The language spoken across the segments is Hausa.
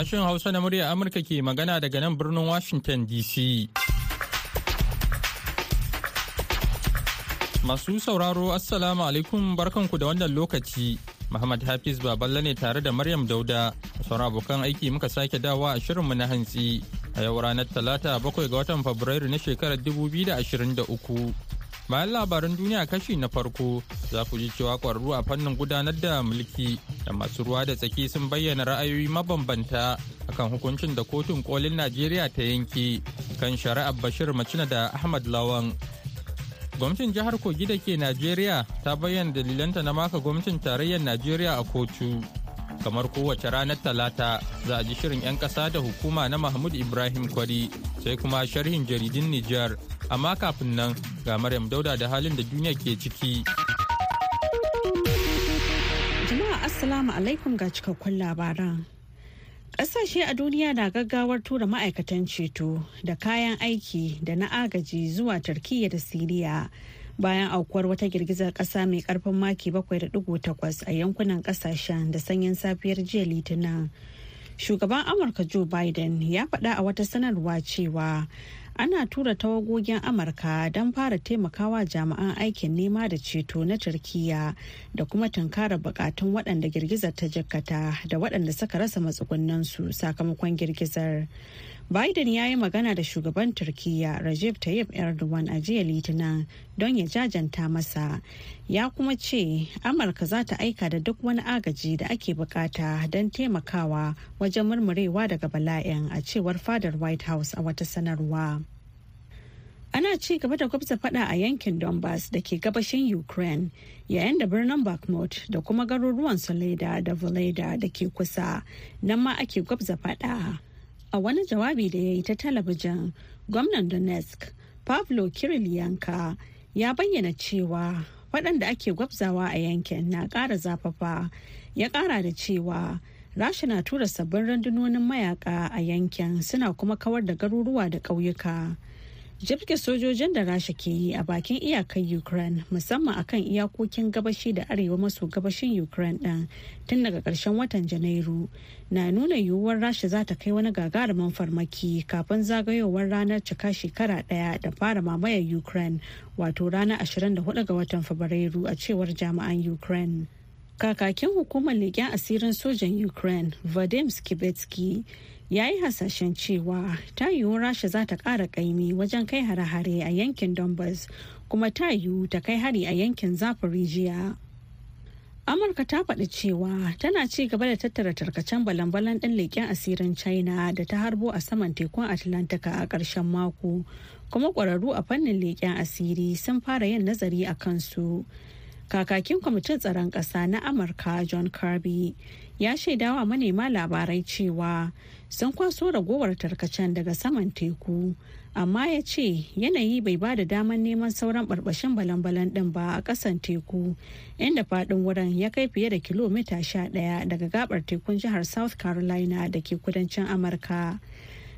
Sashen Hausa na murya Amurka ke magana daga nan birnin Washington DC. Masu sauraro Assalamu alaikum barkanku da wannan lokaci. Muhammad Hafiz Baballe ne tare da Maryam Dauda. Sauran abokan aiki muka sake dawa a shirinmu na hantsi. A yau ranar Talata bakwai ga watan Fabrairu na shekarar 2023. Bayan labaran duniya kashi na farko za ku ji cewa kwararru a fannin gudanar da mulki da masu ruwa da tsaki sun bayyana ra'ayoyi mabambanta akan hukuncin da kotun kolin Najeriya ta yanke kan shari'ar Bashir Macina da Ahmad Lawan. Gwamnatin jihar Kogi da ke Najeriya ta bayyana dalilanta na maka gwamnatin tarayyar Najeriya a kotu. Kamar kowace ranar Talata za a ji shirin 'yan ƙasa da hukuma na Mahmud Ibrahim Kwari sai kuma sharhin jaridin Nijar. Amma kafin nan ga Maryam Dauda da halin da duniya ke ciki. Jama'a Assalamu alaikum ga cikakkun labaran. Ƙasashe a duniya na gaggawar tura ma'aikatan ceto da kayan aiki da na agaji zuwa Turkiyya da Siriya bayan aukuwar wata girgizar ƙasa mai ƙarfin maki 7.8 a yankunan ƙasashen da sanyin safiyar jiya Litinin. Shugaban Amurka Joe Biden ya faɗa a wata sanarwa cewa ana tura tawagogin amurka don fara taimakawa jami'an aikin nema da ceto na turkiya da kuma tunkara bukatun waɗanda girgizar ta jikkata da waɗanda suka rasa matsugunansu sakamakon girgizar. Biden ya yi magana da shugaban turkiya Recep tayyip erdogan a jiya litinin don ya jajanta masa. Ya kuma ce amurka za ta aika da duk wani agaji da ake buƙata don taimakawa wajen murmurewa daga bala'in a cewar fadar white house a wata sanarwa. Ana ci gaba da gwabza fada a yankin donbass da ke gabashin ukraine yayin da birnin bakhmut da kuma garuruwan soleda da voleda da ke kusa. Nan ma ake gwabza fada. A wani jawabi da ya yi ta talabijin gwamnan donetsk pavlo kirilyanka ya bayyana cewa waɗanda ake gwabzawa a yankin na ƙara zafafa. Ya ƙara da cewa rasha na tura sabbin rundunonin mayaka a yankin suna kuma kawar da garuruwa da ƙauyuka. Jirgin sojojin da rasha ke yi a bakin iyakar ukraine musamman akan iyakokin gabashi da arewa maso gabashin ukraine ɗin tun daga ƙarshen watan janairu na nuna yiwuwar rasha za ta kai wani gagarumin farmaki kafin zagayowar ranar cika shekara ɗaya da fara mamayar ukraine wato ranar 24 ga watan fabrairu a cewar jami'an ukraine. Kakakin hukumar leƙen asirin sojan ukraine vadim skibetsky ya yi hasashen cewa ta yiwu rasha za ta ƙara ƙaimi wajen kai hare-hare a yankin donbass kuma ta yiwu ta kai hari a yankin zaporijiya amurka ta faɗi cewa tana ci gaba da tattara tarkacen balan-balan ɗin leƙen asirin china da ta harbo a saman tekun atlantika a ƙarshen mako kuma ƙwararru a fannin leƙen asiri sun fara yin nazari a kansu. Kakakin kwamitin tsaron ƙasa na amurka john kirby ya shaidawa manema labarai cewa sun kwaso ragowar tarkacen daga saman teku amma ya ce yanayi bai ba da daman neman sauran barbashin balan-balan din ba a kasan teku inda faɗin wurin ya kai fiye da kilomita sha ɗaya daga gabar tekun jihar south carolina da ke kudancin amurka.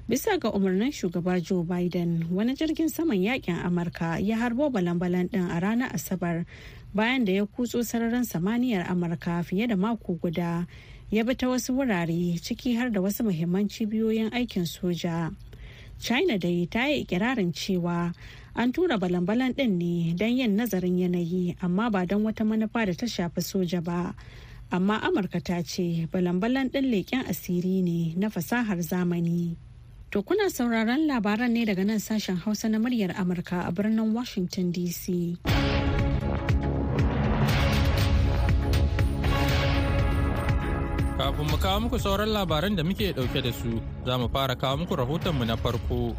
Bisa ga umarnin shugaba joe biden wani jirgin saman yaƙin amurka ya harbo balan-balan din a ranar asabar bayan da ya kutso sararin samaniyar amurka fiye da mako guda ya bi ta wasu wurare ciki har da wasu muhimman cibiyoyin aikin soja. China dai ta yi ikirarin cewa an tura balan-balan din ne don yin nazarin yanayi amma ba don wata manufa da ta shafi soja ba. Amma amurka ta ce balan-balan din leƙen asiri ne na fasahar zamani. To kuna sauraron labaran ne daga nan sashen hausa na muryar amurka a birnin washington dc Kafin mu kawo muku sauran labaran da muke ɗauke da su, za mu fara kawo muku rahotonmu na farko.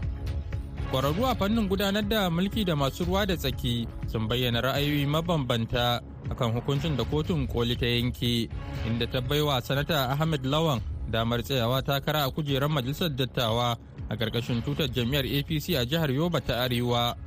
Kwararru a fannin gudanar da mulki da masu ruwa da tsaki sun bayyana ra'ayoyi mabambanta akan hukuncin da kotun koli ta yanke, inda ta baiwa sanata Ahmed Lawan damar tsayawa takara a kujerar majalisar dattawa a ƙarƙashin tutar jam'iyyar APC a jihar Yoba ta Arewa.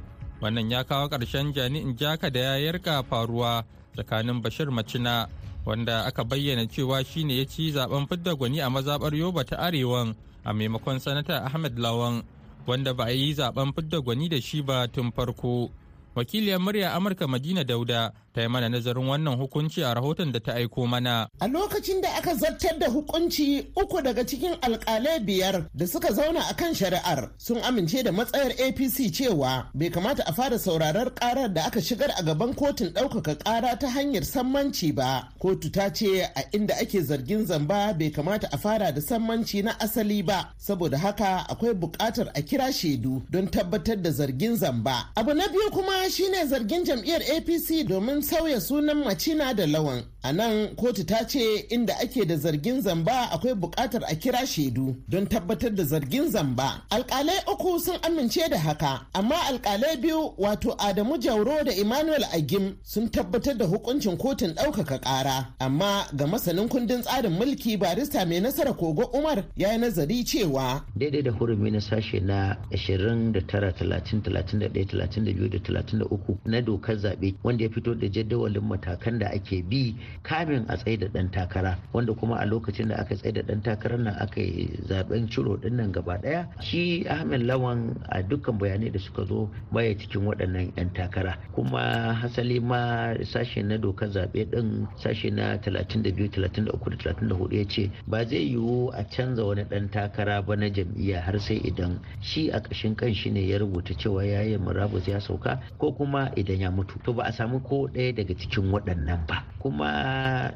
Wannan ya kawo ƙarshen jani'in jaka da ya yarka faruwa tsakanin Bashir Macina wanda aka bayyana cewa shine ya ci zaɓen fidda gwani a mazabar yoba ta arewan a maimakon sanata ahmed lawan wanda ba a yi zaɓen fidda gwani da shi ba tun farko. Wakiliyar murya amurka madina dauda ta yi mana nazarin wannan hukunci a rahoton da ta aiko mana. A lokacin da aka zartar da hukunci uku daga cikin alkalai biyar da suka zauna a kan shari'ar sun amince da matsayar apc cewa bai kamata a fara sauraron karar da aka shigar a gaban kotun ɗaukaka ƙara ta hanyar sammanci ba. Kotu ta ce a inda ake zargin zamba bai kamata a fara da sammanci na asali ba. Saboda haka akwai buƙatar a kira shaidu don tabbatar da zargin zamba. Abu na biyu kuma shine zargin jam'iyyar apc domin sauya sunan macina da lawan. A nan kotu ta ce inda ake da zargin zamba akwai buƙatar a kira shaidu don tabbatar da zargin zamba. Alƙalai uku sun amince da haka amma alƙalai biyu wato adamu jauro da emmanuel agim sun tabbatar da hukuncin kotun ɗaukaka ƙara. Amma ga masanin kundin tsarin mulki barista mai nasara kogo umar ya yi nazari cewa daidai da hurumi na sashe na 29 30 31 32 da 33 na dokar zaɓe wanda ya fito da jadawalin matakan da ake bi kamin a tsaye da ɗan takara wanda kuma a lokacin da aka tsaye da ɗan takarar nan aka yi zaɓen ciro ɗin nan gaba ɗaya shi ahmed lawan a dukkan bayanai da suka zo baya cikin waɗannan 'yan takara. Kuma hasali ma sashe na dokar zaɓe ɗin sashe na 32 33 da 34 ya ce ba zai yiwu a canza wani ɗan takara ba na jam'iyya har sai idan shi a ƙashin kan shi ne ya rubuta cewa ya yi murabus ya sauka ko kuma idan ya mutu. To ba a samu ko ɗaya daga cikin waɗannan ba. Kuma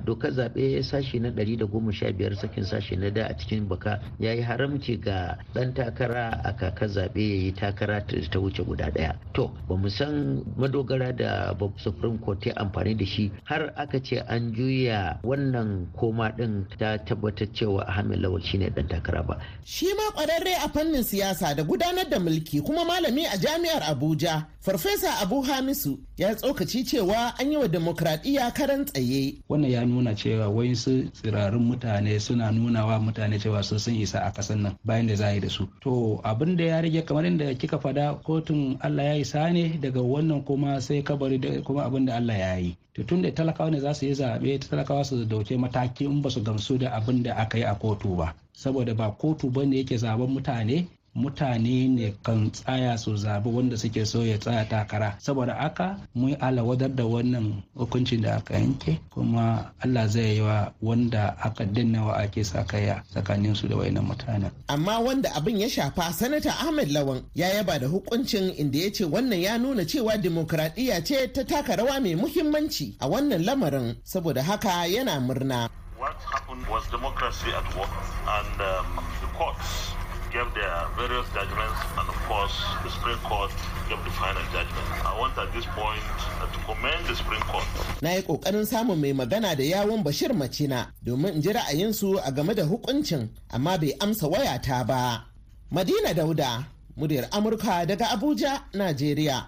dokar zaɓe sashe na 115 sakin sashe na da a cikin baka ya yi haramci ga ɗan takara a kakar zaɓe ya yi takara ta wuce guda ɗaya. To ba mu san madogara da supreme court ya amfani da shi har aka ce an juya wannan koma ɗin ta tabbatar cewa ahmed lawal shine ɗan takara ba. Shi ma ƙwararre a fannin siyasa da gudanar da mulki kuma malami a jami'ar abuja farfesa abu hamisu ya tsokaci cewa an yi wa demokradiyya karan tsaye. Wannan ya nuna cewa wayansu tsirarun mutane suna nuna wa mutane cewa sun sun isa a kasan nan bayan da za a yi da su. To abin da ya rage kamar inda kika fada kotun allah ya isa ne daga wannan kuma sai kabari da kuma abin da allah ya yi. To tun da talakawa ne za su yi zaɓe talakawa su ɗauke mataki in ba su gamsu da abin da aka yi a kotu ba. Saboda ba kotu ba ne yake zaɓen mutane mutane ne kan tsaya su zabi wanda suke so ya tsaya takara. Saboda aka mun alawadar da wannan hukuncin da aka yanke kuma allah zai yi wa wanda aka danna wa ake sakaya tsakanin su da wayannan mutanen. Amma wanda abin ya shafa sanata ahmed lawan ya yaba da hukuncin inda ya ce wannan ya nuna cewa dimokuraɗiyya ce ta taka rawa mai muhimmanci a wannan lamarin. Saboda haka yana murna. What happened was democracy at work and um, the courts gave their various judgments, and of course, the Supreme Court gave the final judgment. I want at this point uh, to commend the Supreme Court. Na yi ƙoƙarin samun mai magana da yawon Bashir Macina domin in ji ra'ayinsu a game da hukuncin, amma bai amsa wayata ba. Madina Dauda, muryar Amurka daga Abuja, Najeriya.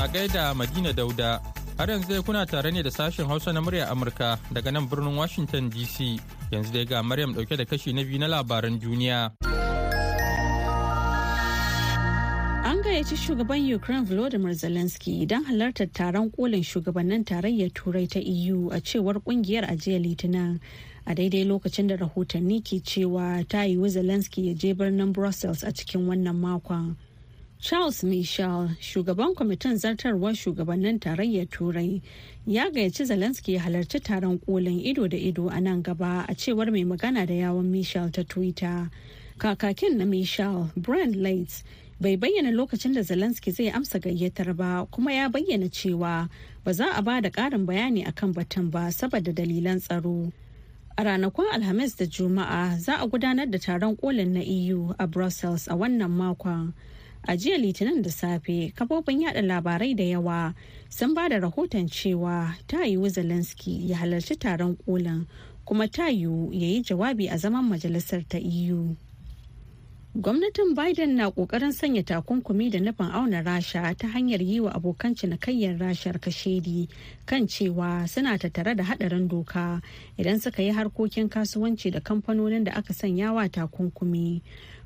A gaida Madina Dauda, har yanzu dai kuna tare ne da sashen Hausa na murya Amurka daga nan birnin Washington DC. Yanzu dai ga Maryam ɗauke da kashi na biyu na labaran duniya. An gayyaci shugaban Ukraine Volodymyr Zelensky don halartar taron kolin shugabannin tarayyar Turai ta EU a cewar ƙungiyar a jiya Litinin. A daidai lokacin da rahotanni ke cewa ta yiwu Zelensky ya je birnin Brussels a cikin wannan makon. Charles Michel, shugaban kwamitin zartarwar shugabannin tarayyar Turai, ya gayyaci Zelensky ya halarci taron kolin ido da ido a nan gaba a cewar mai magana da yawon Michel ta Twitter. Kakakin na Michel, Brand Leitz, bai bayyana lokacin da Zelensky zai amsa gayyatar ba kuma ya bayyana cewa ba za a ba da ƙarin bayani akan batun ba saboda dalilan tsaro. A ranakun Alhamis da Juma'a za a gudanar da taron kolin na EU a Brussels a wannan makon. A jiya Litinin da safe, kafofin yada labarai da yawa sun ba da rahoton cewa ta yiwu Zelensky ya halarci taron kolin kuma ta yiwu ya yi jawabi a zaman majalisar ta EU. Gwamnatin Biden na ƙoƙarin sanya takunkumi da nufin auna rasha ta hanyar yi wa abokan cinikayyar rashar kashedi kan cewa suna tattare da hadarin doka idan suka yi harkokin kasuwanci da kamfanonin da aka sanya wa takunkumi.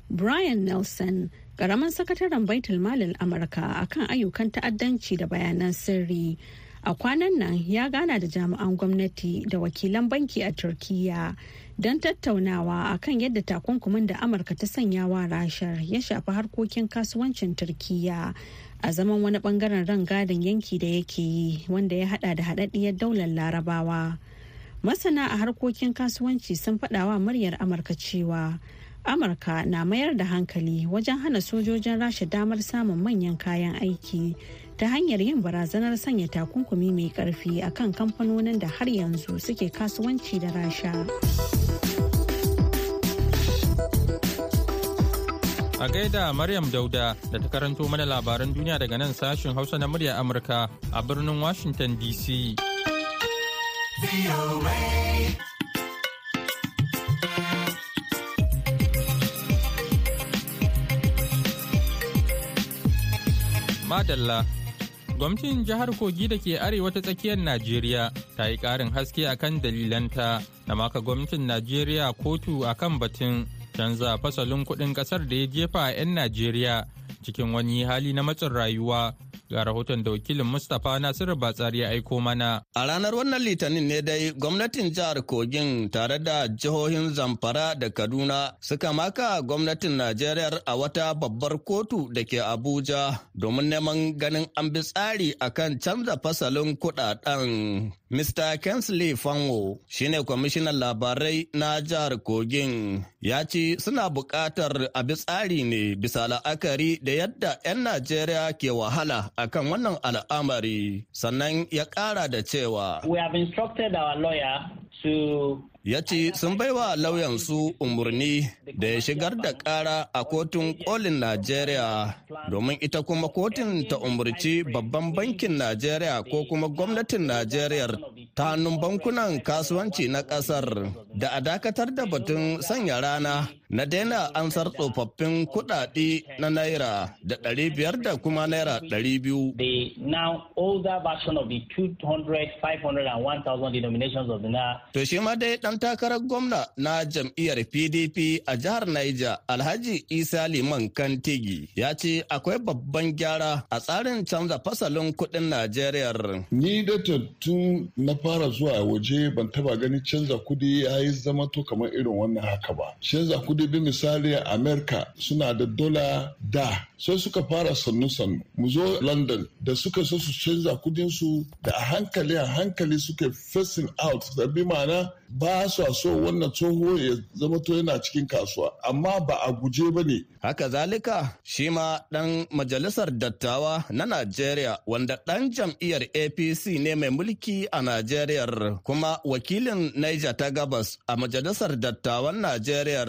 Brian Nelson, ƙaramin sakataren baitul malin Amurka akan ayyukan ta'addanci da bayanan sirri. a kwanan nan ya gana da jami'an gwamnati da wakilan banki a turkiya don tattaunawa akan yadda takunkumin da amurka ta sanya wa rashar ya shafi harkokin kasuwancin turkiya a zaman wani ɓangaren rangadin yanki da yake yi wanda ya hada da haɗaɗɗiyar daular larabawa masana a harkokin kasuwanci sun faɗawa muryar amurka cewa amurka na mayar da hankali wajen hana sojojin rasha damar samun manyan kayan aiki ta hanyar yin barazanar sanya takunkumi mai ƙarfi akan kamfanonin da har yanzu suke kasuwanci da rasha. A gaida maryam dauda da ta karanto mana labaran duniya daga nan sashen hausa na murya amurka a birnin washington dc Madalla. Gwamnatin jihar Kogi da ke arewa ta tsakiyar Najeriya ta yi ƙarin haske akan dalilanta na maka gwamnatin Najeriya kotu akan batun canza fasalin kuɗin ƙasar da ya jefa 'yan Najeriya cikin wani hali na matsin rayuwa ga rahoton da wakilin Mustapha Nasiru Batsari ya aiko mana. A ranar wannan litinin ne dai gwamnatin jihar Kogin tare da jihohin Zamfara da Kaduna suka maka gwamnatin Najeriya a wata babbar kotu da ke Abuja domin neman ganin an bi tsari akan canza fasalin kuɗaɗen. Mr. Kensley Fanwo shine kwamishinan labarai na jihar Kogin ya ce suna buƙatar a bi tsari ne bisa la'akari da yadda 'yan Najeriya ke wahala akan wannan al'amari sannan ya ƙara da cewa. We have instructed our lawyer ya ce sun baiwa lauyansu umarni da ya shigar da kara a kotun kolin najeriya domin ita kuma kotun ta umarci babban bankin najeriya ko kuma gwamnatin najeriya ta hannun bankunan kasuwanci na ƙasar da a dakatar da batun sanya rana na daina ansar tsofaffin kudade na naira da ɗari biyar da kuma naira ɗari biyu. the now older version of the 200, 500 and 1000 denominations of the naira. To shi ma dai ɗan takarar gwamna na jam'iyyar PDP a jihar Niger Alhaji Isa Liman Kantigi ya ce akwai babban gyara a tsarin canza fasalin kuɗin Najeriya. Ni da tun na fara zuwa waje ban taba gani canza kuɗi ya yi zama to kamar irin wannan haka ba. Canza kuɗi bi misali Amerika suna da dola da sai suka fara sannu-sannu. Mu zo London da suka so su canza kudinsu da a hankali a hankali suka facing out da bi ma'ana ba su so wannan tsoho ya zama to yana cikin kasuwa amma ba a guje ba ne. Haka zalika shi ma ɗan majalisar dattawa na Najeriya wanda ɗan jam'iyyar APC ne mai mulki a Najeriya kuma wakilin Niger ta gabas a majalisar dattawan Najeriya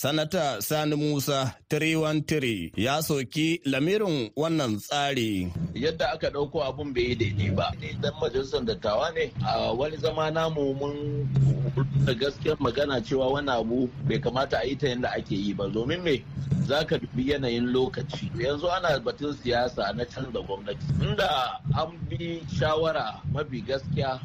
sanata Sani Musa 313 ya soki lamirin wannan tsari. Yadda aka ɗauko abun bai yi daidai ba. Dan majalisar dattawa ne. A wani zama namu mun da gaskiyar magana cewa wani abu bai kamata a yi ta yadda ake yi ba. Domin me? Za ka dubi yanayin lokaci. Yanzu ana batun siyasa na canza gwamnati. Inda an bi shawara mafi gaskiya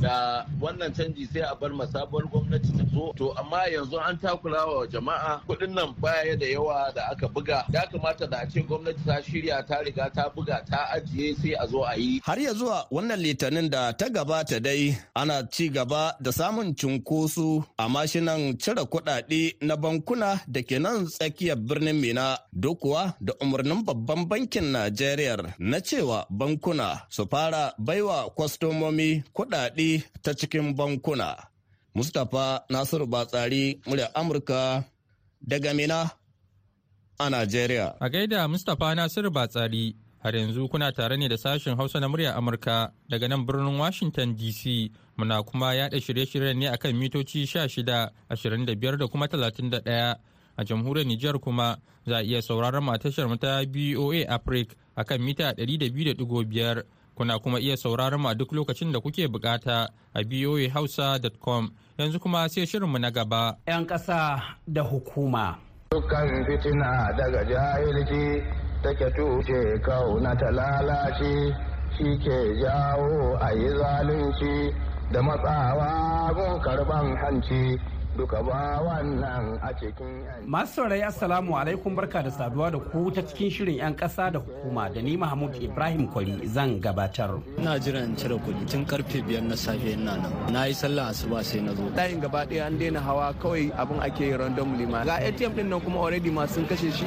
da wannan canji sai a bar sabuwar gwamnati ta zo. To amma yanzu an takura wa jama'a kuɗin nan baya da yawa da aka buga. Ya kamata da a ce gwamnati ta shirya ta riga ta buga ta ajiye sai a zo a yi. Har ya zuwa wannan litinin da ta gabata dai ana ci gaba da samun cunkoso a mashinan cire kuɗaɗe na bankuna da ke nan tsakiyar birnin mina dokuwa da umarnin babban bankin najeriya na cewa bankuna su fara baiwa kwastomomi kuɗaɗe ta cikin bankuna. Mustapha Nasiru Batsari, murya Amurka daga Mina a Najeriya. A gaida Mustapha Nasiru Batsari, har yanzu kuna tare ne da sashen Hausa na murya Amurka daga nan birnin Washington DC. Muna kuma yada shirye-shiryen ne akan mitoci 16, 25 da kuma 31. A jamhuriyar Nijar kuma za a iya sauraron tashar ta BOA Africa akan mita 200.5. kuna kuma iya sauraron mu a duk lokacin da kuke buƙata a voahausa.com yanzu kuma sai shirinmu na gaba. 'Yan ƙasa da hukuma. Dukkan fitina daga jahilci take tushe ƙauna ta lalace shi ke jawo a yi zalunci da matsawa gun karɓan hanci duka ba wannan a cikin Masu saurayi assalamu alaikum barka da saduwa da ku ta cikin shirin 'yan ƙasa da hukuma da ni Mahmud Ibrahim Kwari zan gabatar. Ina jiran cire kuɗi tun ƙarfe biyar na safe ina nan. Na yi sallah asuba sai na zo. Layin gaba ɗaya an daina hawa kawai abin ake yi random lima. Ga ATM ɗin nan kuma already ma sun kashe shi.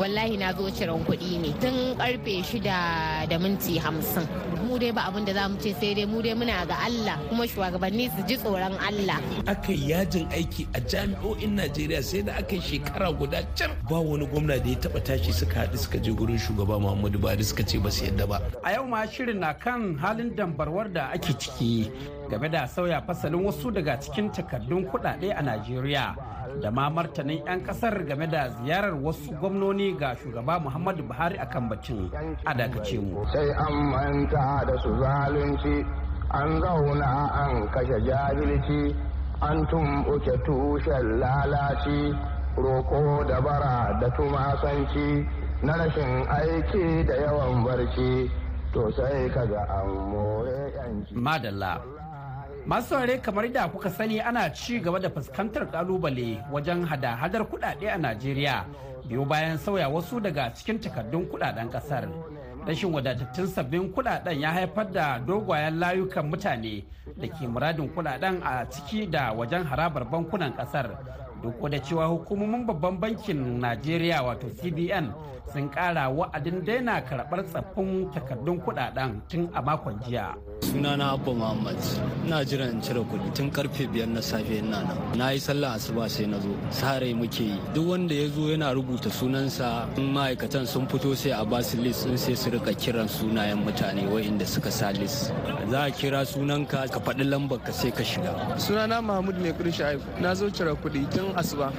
Wallahi na zo ciran kuɗi ne tun ƙarfe shida da minti hamsin. Mu dai ba abin da za mu ce sai dai mu dai muna ga Allah kuma shugabanni su ji tsoron Allah. Aka yi yajin aiki a jami'o'in Najeriya sai da aka yi shekara guda can ba wani gwamna da ya taba tashi suka haɗu suka je gurin shugaba Muhammadu Buhari suka ce ba su yadda ba. A yau ma shirin na kan halin dambarwar da ake ciki game da sauya fasalin wasu daga cikin takardun kuɗaɗe a Najeriya. Da ma martanin 'yan ƙasar game da ziyarar wasu gwamnoni ga shugaba muhammadu buhari akan bacin a dakace mu. Sai an manta da su zalunci an zauna an kashe jahilci an tumɓuke tushen lalaci roko da bara da tumasanci na rashin aiki da yawan barci. To sai kaga an more yanci madalla. Masu saurare kamar da kuka sani ana ci gaba da fuskantar ƙalubale wajen hada-hadar kudade a najeriya. Biyu bayan sauya wasu daga cikin takardun kuɗaɗen ƙasar rashin wadatattun sabbin kuɗaɗen ya haifar da dogayen layukan mutane da ke muradin kuɗaɗen a ciki da wajen harabar bankunan ƙasar duk da cewa hukumomin babban bankin najeriya wato cbn sun kara wa'adin daina karɓar tsaffin takardun kuɗaɗen tun a makon jiya. Sunana abba muhammad. Ina jiran in cire kuɗi. Tun ƙarfe biyar na safe ina nan. Na yi sallah asuba sai na zo. Sare muke yi. Duk wanda ya zo yana rubuta sunansa in ma'aikatan sun fito sai a ba su list sun sai su riƙa kiran sunayen mutane wa'inda suka sa list. Za a kira sunanka ka faɗi lambar ka sai ka shiga. Sunana mahmud mai kuɗi sha'ib. Na zo cire kuɗi tun asuba.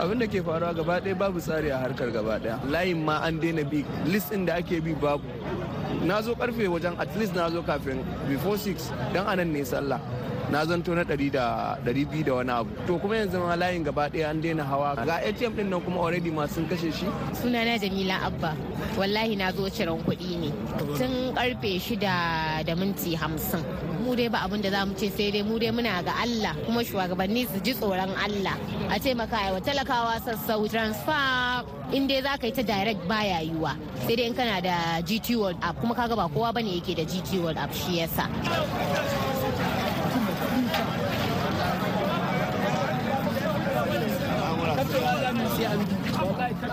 Abin da ke faruwa gaba ɗaya babu tsari a harkar gaba ɗaya. Layin ma an daina bi. List ɗin da ake bi babu. Na zo ƙarfe wajen at least na zo kafin before 6 don a nan ne sallah. Na zanto na ɗari da wani abu. To kuma yanzu ma layin gaba ɗaya an daina hawa. Ga atm ɗin nan kuma already ma sun kashe shi. Sunana jamila abba. Wallahi na zo ciran kuɗi ne. Tun ƙarfe shida da minti hamsin. Mu dai ba abin da za mu ce sai dai mu dai muna ga Allah. Kuma shugabanni su ji tsoron Allah. A taimaka wa talakawa sassau transfer. In dai za ka yi ta direct baya yiwa sai dai in kana da GT World app. Kuma kaga ba kowa ba ne yake da GT World app shi yasa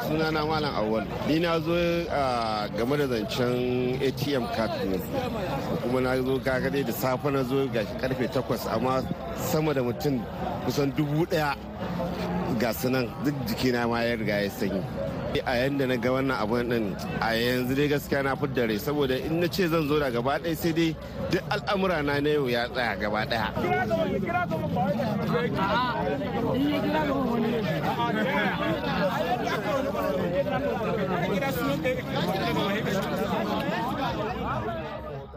sunana malam awal ni na zo game da zancen atm card ne. Kuma na zo kaga da safe na zo ga ƙarfe 8 amma sama da mutum kusan dubu ɗaya ga sunan duk jikina ma ya riga ya sanyi. A yanda na ga wannan abun din a yanzu dai gaskiya na fidda rai saboda in na ce zan zo da gaba ɗaya sai dai duk al'amura na na yau ya tsaya gaba ɗaya.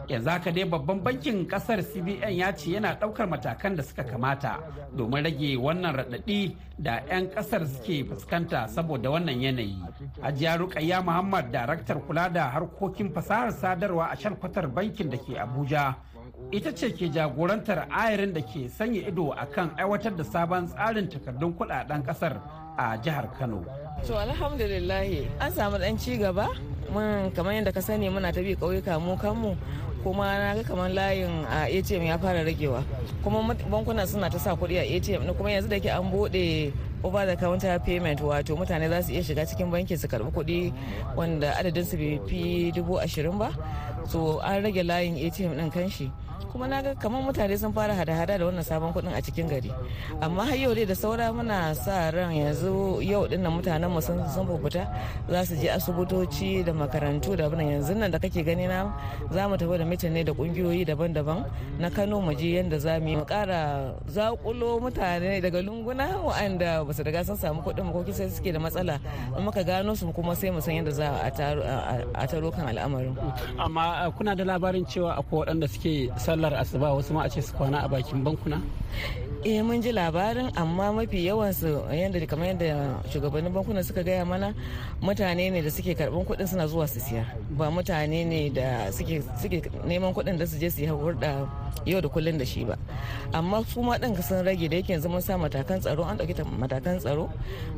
Yanzu haka dai babban bankin ƙasar cbn ya ce yana ɗaukar matakan da suka kamata domin rage wannan raɗaɗi da 'yan ƙasar suke fuskanta saboda wannan yanayi. Hajiya rukayya muhammad daraktar kula da harkokin fasahar sadarwa a shalkwatar bankin da ke abuja ita ce ke jagorantar ayarin da ke sanya ido akan aiwatar da sabon tsarin takardun kuɗaɗen ƙasar a jihar kano. To alhamdulillahi an samu dan ci gaba. Mun kamar yadda ka sani muna ta bi ƙauyuka mu kanmu. Kuma na ga kamar layin a atm ya fara ragewa. Kuma bankuna suna ta sa kuɗi a atm kuma yanzu da ke an buɗe over the counter payment wato mutane za su iya shiga cikin banki su karɓi kuɗi wanda adadin su bai fi dubu ashirin ba. So an rage layin atm ɗin kanshi kuma na ga kamar mutane sun fara hada-hada da wannan sabon kuɗin a cikin gari. Amma har yau dai da saura muna sa ran yanzu yau ɗin nan mutanen mu sun sun fita za su je asibitoci da makarantu da abin yanzu nan da kake gani na za mu tafi da mitin ne da kungiyoyi daban-daban na Kano mu je yanda za mu yi. Mu kara zakulo mutane daga lunguna waɗanda ba su riga sun samu kuɗin ko kisa suke da matsala. In muka gano su kuma sai mu san yadda za a taro kan al'amarin. Amma kuna da labarin cewa akwai waɗanda suke sallar asuba wasu ma a ce su kwana a bakin bankuna? Eh mun ji labarin amma mafi yawansu yadda kamar yadda shugabannin bankuna suka gaya mana mutane ne da suke karɓan kuɗin suna zuwa su siya. Ba mutane ne da suke neman kuɗin da su je su yi hurɗa yau da kullun da shi ba. Amma su ma ɗin sun rage da yake yanzu mun sa matakan tsaro an ɗauki matakan tsaro.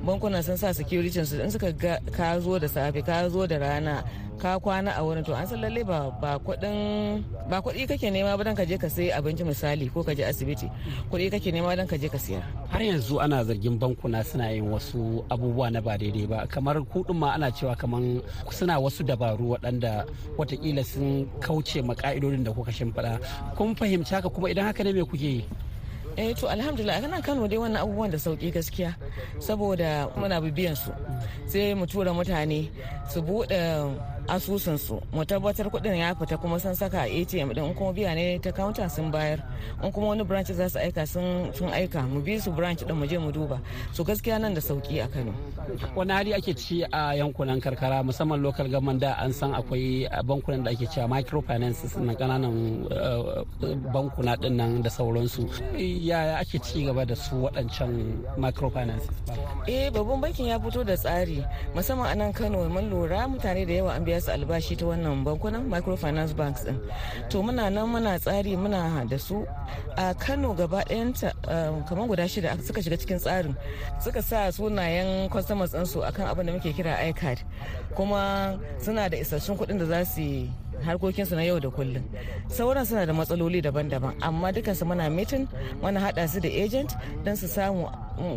Bankuna sun sa security su in suka ga ka zo da safe ka zo da rana ka kwana a wurin to an san lalle ba ba kuɗin ba kuɗi kake nema ba dan ka je ka sayi abinci misali ko ka je asibiti. Kuɗi kake nema dan ka je ka siya. Har yanzu ana zargin bankuna suna yin wasu abubuwa na ba daidai ba. Kamar kuɗin ma ana cewa kamar suna wasu dabaru waɗanda wataƙila sun kauce ma ka'idodin da kuka shimfiɗa. Kun fahimci haka kuma idan haka ne me kuke yi? Eh to alhamdulillah kana kano dai wannan abubuwan da sauƙi gaskiya. Saboda muna bibiyan su. Sai mu tura mutane su buɗe asusun su mu tabbatar kuɗin ya fita kuma sun saka a atm din kuma biya ne ta counter sun bayar. In kuma wani branch za su aika sun aika. Mu bi su branch din mu je mu duba. So gaskiya nan da sauƙi a kano. Wani hali ake ci a yankunan karkara? Musamman local government da an san akwai bankunan da ake cewa microfinances na ƙananan bankuna ɗin nan da sauransu. Yaya ake ci gaba da su waɗancan microfinances? Eh babban bankin ya fito da tsari. Musamman a nan kano mun lura mutane da yawa an biya su albashi ta wannan bankunan microfinance banks din. To muna nan muna tsari muna da su. A kano gaba ɗayanta kamar guda shida suka shiga cikin tsarin. Suka sa sunayen customers ɗinsu akan abin da muke kira icard. Kuma suna da isassun kuɗin da za su yi harkokinsu na yau da kullum. Sauran suna da matsaloli daban-daban amma dukansu muna mitin mana hada su da agent don su samu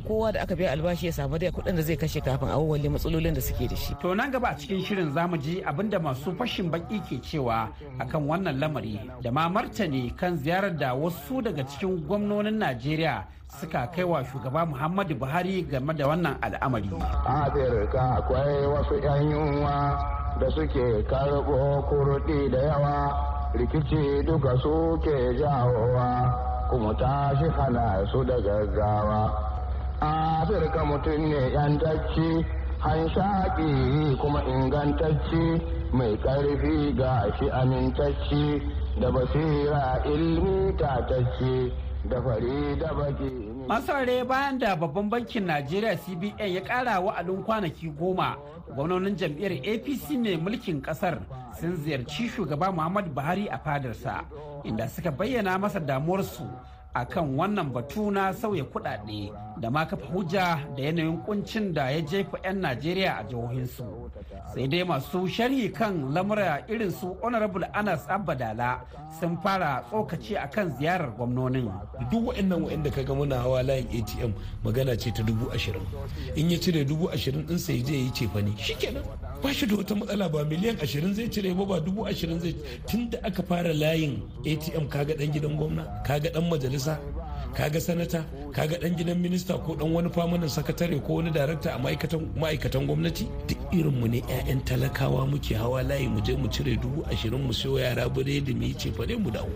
kowa da aka biya albashi ya samu da kuɗin da zai kashe kafin a matsalolin da suke da shi. To nan gaba a cikin shirin za mu ji abin da masu fashin baki ke cewa akan wannan lamari da ma martani kan ziyarar da wasu daga cikin gwamnonin najeriya suka kai wa shugaba muhammadu buhari game da wannan al'amari. Afirka akwai wasu 'yan yunwa. Da suke karɓo kurɗi da yawa rikici duka suke jawowa kuma tashi hana su da gaggawa. Afirka mutum ne yantacci hanshaƙi kuma ingantacci mai ƙarfi ga shi amintacci da basira ilmi tatacci da fari da baki masarare bayan da babban bankin najeriya cbn ya kara wa'adin kwanaki goma gwamnonin jam'iyyar apc mai mulkin ƙasar sun ziyarci shugaba muhammadu buhari a fadarsa inda suka bayyana masa damuwarsu akan wannan batu na sauya kudade da ma kafa hujja da yanayin kuncin da ya jefa 'yan najeriya a jihohinsu. Sai dai masu sharhi kan lamura irin su honorable anas abadala sun fara tsokaci akan ziyarar gwamnonin. Duk wa'annan wa'anda kaga muna hawa layin atm magana ce ta dubu ashirin. In ya cire dubu ashirin din sai je yi cefane. Shikenan ba shi da wata matsala ba miliyan ashirin zai cire ba ba dubu ashirin zai tun da aka fara layin atm kaga dan gidan gwamna kaga dan majalisa kaga sanata kaga dan gidan minista ko dan wani famanin sakatare ko wani darakta a ma'aikatan gwamnati duk irinmu ne 'ya'yan talakawa muke hawa layi mu je mu cire dubu ashirin mu siyo yara biredi mu yi cefane mu dawo.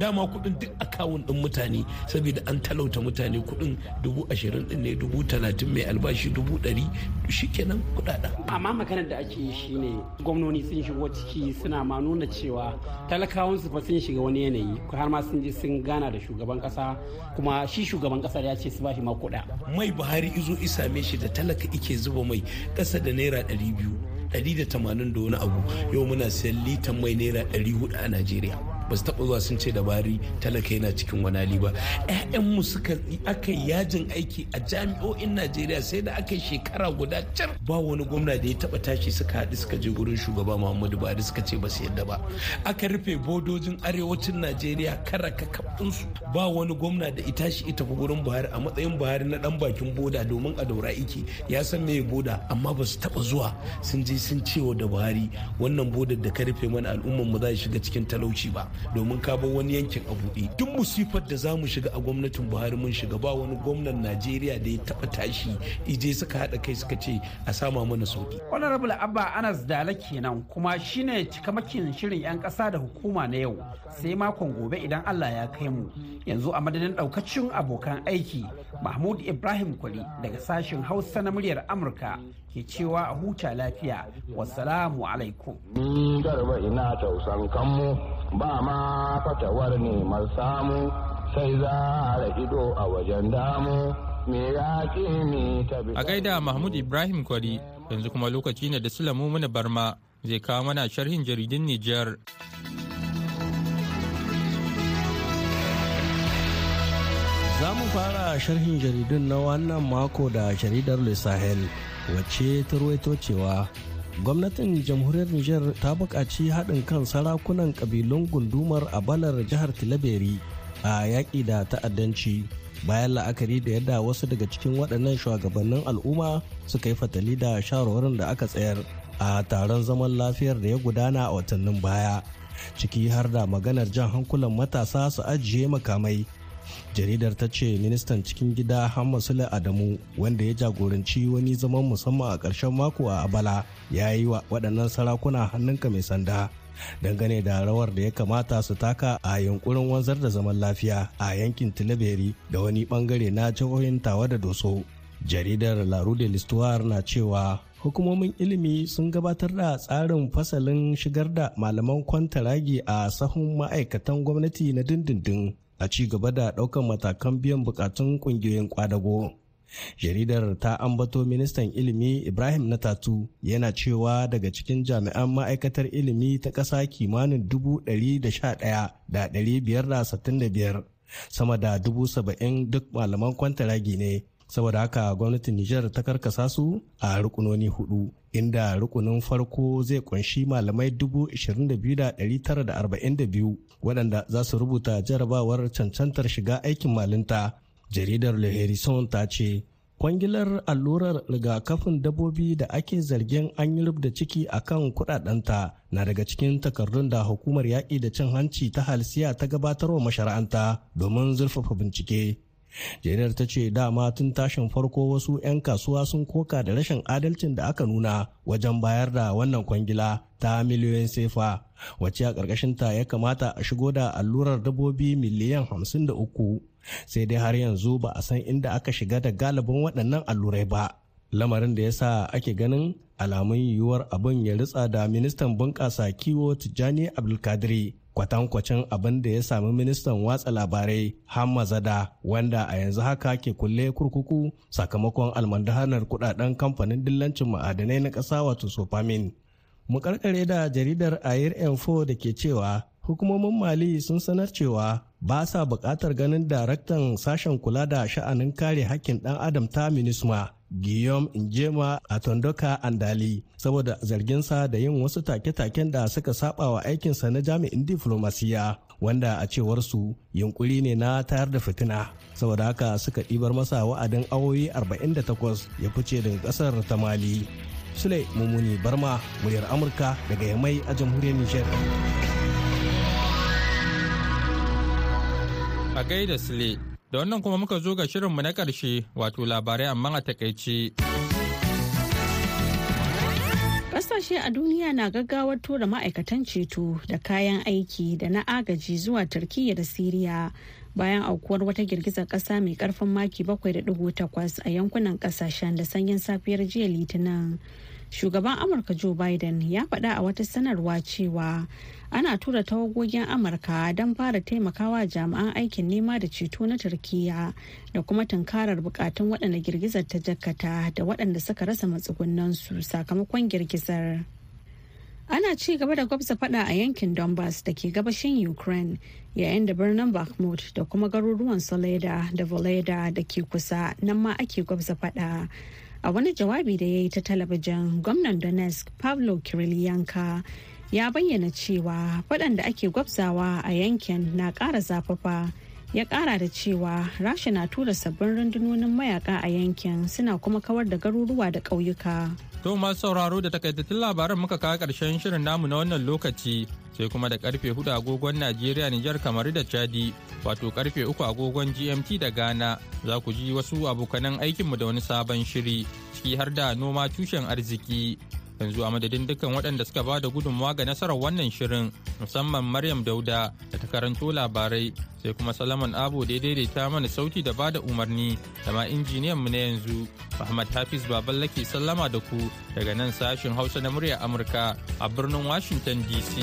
Dama kuɗin duk akawun din mutane saboda an talauta mutane kuɗin dubu ashirin din ne dubu talatin mai albashi dubu ɗari shikenan kuɗaɗen. amma maganar da ake yi shine gwamnoni sun shigo ciki suna ma nuna cewa talakawan su fa sun shiga wani yanayi har ma sun je sun gana da shugaban kasa kuma shi shugaban ƙasar ya ce su ba shi ma kuɗa. mai buhari izo isame shi da talaka ike zuba mai ƙasa da naira ɗari biyu ɗari da tamanin da wani abu yau muna sayan litan mai naira ɗari huɗu a najeriya ba su taɓa zuwa sun ce da bari talaka yana cikin wani hali ba. Ƴaƴanmu suka aka yajin aiki a jami'o'in najeriya sai da aka shekara guda can ba wani gwamna da ya taɓa tashi suka haɗu suka je gurin shugaba muhammadu buhari suka ce ba su yadda ba. Aka rufe bodojin arewacin najeriya kara kakabinsu ba wani gwamna da ita shi ita fi gurin buhari a matsayin buhari na dan bakin boda domin a daura iki ya san me boda amma ba su zuwa. Sun je sun cewa da buhari wannan bodar da ka rufe mana al'umman mu za shiga cikin talauci ba. Domin ka bar wani yankin a buɗe. Duk musifar da za mu shiga a gwamnatin buhari mun shiga ba wani gwamnan najeriya da ya taɓa tashi ije suka haɗa kai suka ce a sama mana sauƙi honorable abba anas dala kenan kuma shine cikamakin shirin 'yan ƙasa da hukuma na yau. Sai makon gobe idan allah ya kai mu. Yanzu a madadin ɗaukacin abokan aiki mahmud ibrahim kwali daga sashen hausa na muryar amurka ke cewa a huta lafiya. Wasalamu alaikum. Ni garba ina tausan kanmu. Ba ma fatawar neman samu sai za a ido a wajen damu me ya ni ta A gaida Mahmud Ibrahim Kwari yanzu kuma lokaci ne da Sulamu Muna Barma zai kawo mana sharhin jaridun Nijar. Za mu fara sharhin jaridun na wannan mako da jaridar Le Sahel wacce ta ruwaito cewa gwamnatin jamhuriyar Nijar ta buƙaci haɗin kan sarakunan ƙabilun gundumar a balar jihar Tilaberi a yaƙi da ta'addanci. Bayan la'akari da yadda wasu daga cikin waɗannan shugabannin al'umma suka yi fatali da shawarwarin da aka tsayar a taron zaman lafiyar da ya gudana a watannin baya ciki har da maganar jan hankulan matasa su ajiye makamai jaridar ta ce ministan cikin gida hamma sule adamu wanda ya jagoranci wani zaman musamman a ƙarshen mako a abala ya yi wa waɗannan sarakuna hannunka mai sanda. Dangane da rawar da ya kamata su taka a yunkurin wanzar da zaman lafiya a yankin tilaberi da wani ɓangare na jihohin tawa da doso. Jaridar laru de l'histoire na cewa hukumomin ilimi sun gabatar da tsarin fasalin shigar da malaman kwantaragi a sahun ma'aikatan gwamnati na dindindin. A ci gaba da ɗaukan matakan biyan bukatun ƙungiyoyin kwadago. jaridar ta ambato ministan ilimi ibrahim na tatu yana cewa daga cikin jami'an ma'aikatar ilimi ta ƙasa kimanin dubu ɗari da sha ɗaya da ɗari biyar da sittin da biyar sama da dubu saba'in duk malaman kwantaragi ne saboda haka gwamnatin nijar ta karkasa su a rukunoni huɗu inda rukunin farko zai ƙunshi malamai dubu ishirin da biyu da ɗari tara da arba'in da biyu waɗanda za su rubuta jarabawar cancantar shiga aikin malinta. Jaridar le harrison ta ce kwangilar allurar rigakafin dabbobi da ake zargin an yi da ciki a kan kudadanta na daga cikin takardun da hukumar yaƙi da cin hanci ta halsiya ta gabatarwa mashara'anta domin zurfafa bincike. Jaridar ta ce dama tun tashin farko wasu 'yan kasuwa sun koka da rashin adalcin da aka nuna wajen bayar da wannan kwangila ta miliyoyin sefa wacce a ta ya kamata a shigo da allurar dabbobi miliyan hamsin da uku. Sai dai har yanzu ba a san inda aka shiga da galibin waɗannan allurai ba. Lamarin da ya sa ake ganin alamun yiwuwar abin ya ritsa da ministan bunƙasa kiwo tijjani abdulkadiri kwatankwacin abin da ya sami ministan watsa labarai hamma zada wanda a yanzu haka ke kulle kurkuku sakamakon almandahanar kuɗaɗen kamfanin dillancin ma'adanai na ƙasa wato sofamin mu karkare da jaridar air info da ke cewa hukumomin mali sun sanar cewa ba sa buƙatar ganin daraktan sashen kula da sha'anin kare hakkin ɗan adam ta minisma guillaume njema a tondoka andali saboda zarginsa da yin wasu take-taken da suka saba wa aikinsa na jami'in diflomasiya wanda a cewar su yunkuri ne na tayar da fitina. Saboda haka suka ɗibar masa wa'adin awoyi 48 ya fice daga ƙasar ta mali. Sule mummuni barma muryar amurka daga yamai a jamhuriyar nijar. A gaida sule da wannan kuma muka zo ga shirinmu na ƙarshe wato labarai amma a taƙaice. Ƙasashe a duniya na gaggawar tura ma'aikatan ceto da kayan aiki da na agaji zuwa Turkiyya da Siriya bayan aukuwar wata girgizar ƙasa mai ƙarfin maki 7.8 a yankunan ƙasashen da sanyin safiyar jiya Litinin. Shugaban Amurka Joe Biden ya faɗa a wata sanarwa cewa ana tura tawagogin amurka don fara taimakawa jami'an aikin nema da ceto na turkiya da kuma tunkarar bukatun waɗanda girgizar ta jakkata da waɗanda suka rasa matsugunansu sakamakon girgizar. Ana ci gaba da gwabza fada a yankin donbass da ke gabashin ukraine yayin da birnin bakhmut da kuma garuruwan soleda da voleda da ke kusa nan ma ake gwabza fada a wani jawabi da ya yi ta talabijin gwamnan donetsk pavlo kirilyanka ya bayyana cewa waɗanda ake gwabzawa a yankin na ƙara zafafa ya ƙara da cewa rasha na tura sabbin rundunonin mayaka a yankin suna kuma kawar da garuruwa da ƙauyuka. To masu sauraro da takaitattun labaran muka kawo ƙarshen shirin namu na wannan lokaci sai kuma da ƙarfe huɗu agogon Najeriya Nijar kamar da Chadi wato ƙarfe uku agogon GMT da Ghana. Za ku ji wasu abokanan aikinmu da wani sabon shiri ciki har da noma tushen arziki. Yanzu a madadin dukkan waɗanda suka ba da gudunmawa ga nasarar wannan shirin musamman maryam dauda da ta karanto labarai sai kuma salaman abu da ya daidaita mana sauti da ba da umarni da ma injiniyan mu na yanzu muhammad hafiz baballa ke sallama da ku daga nan sashin hausa na murya amurka a birnin washington dc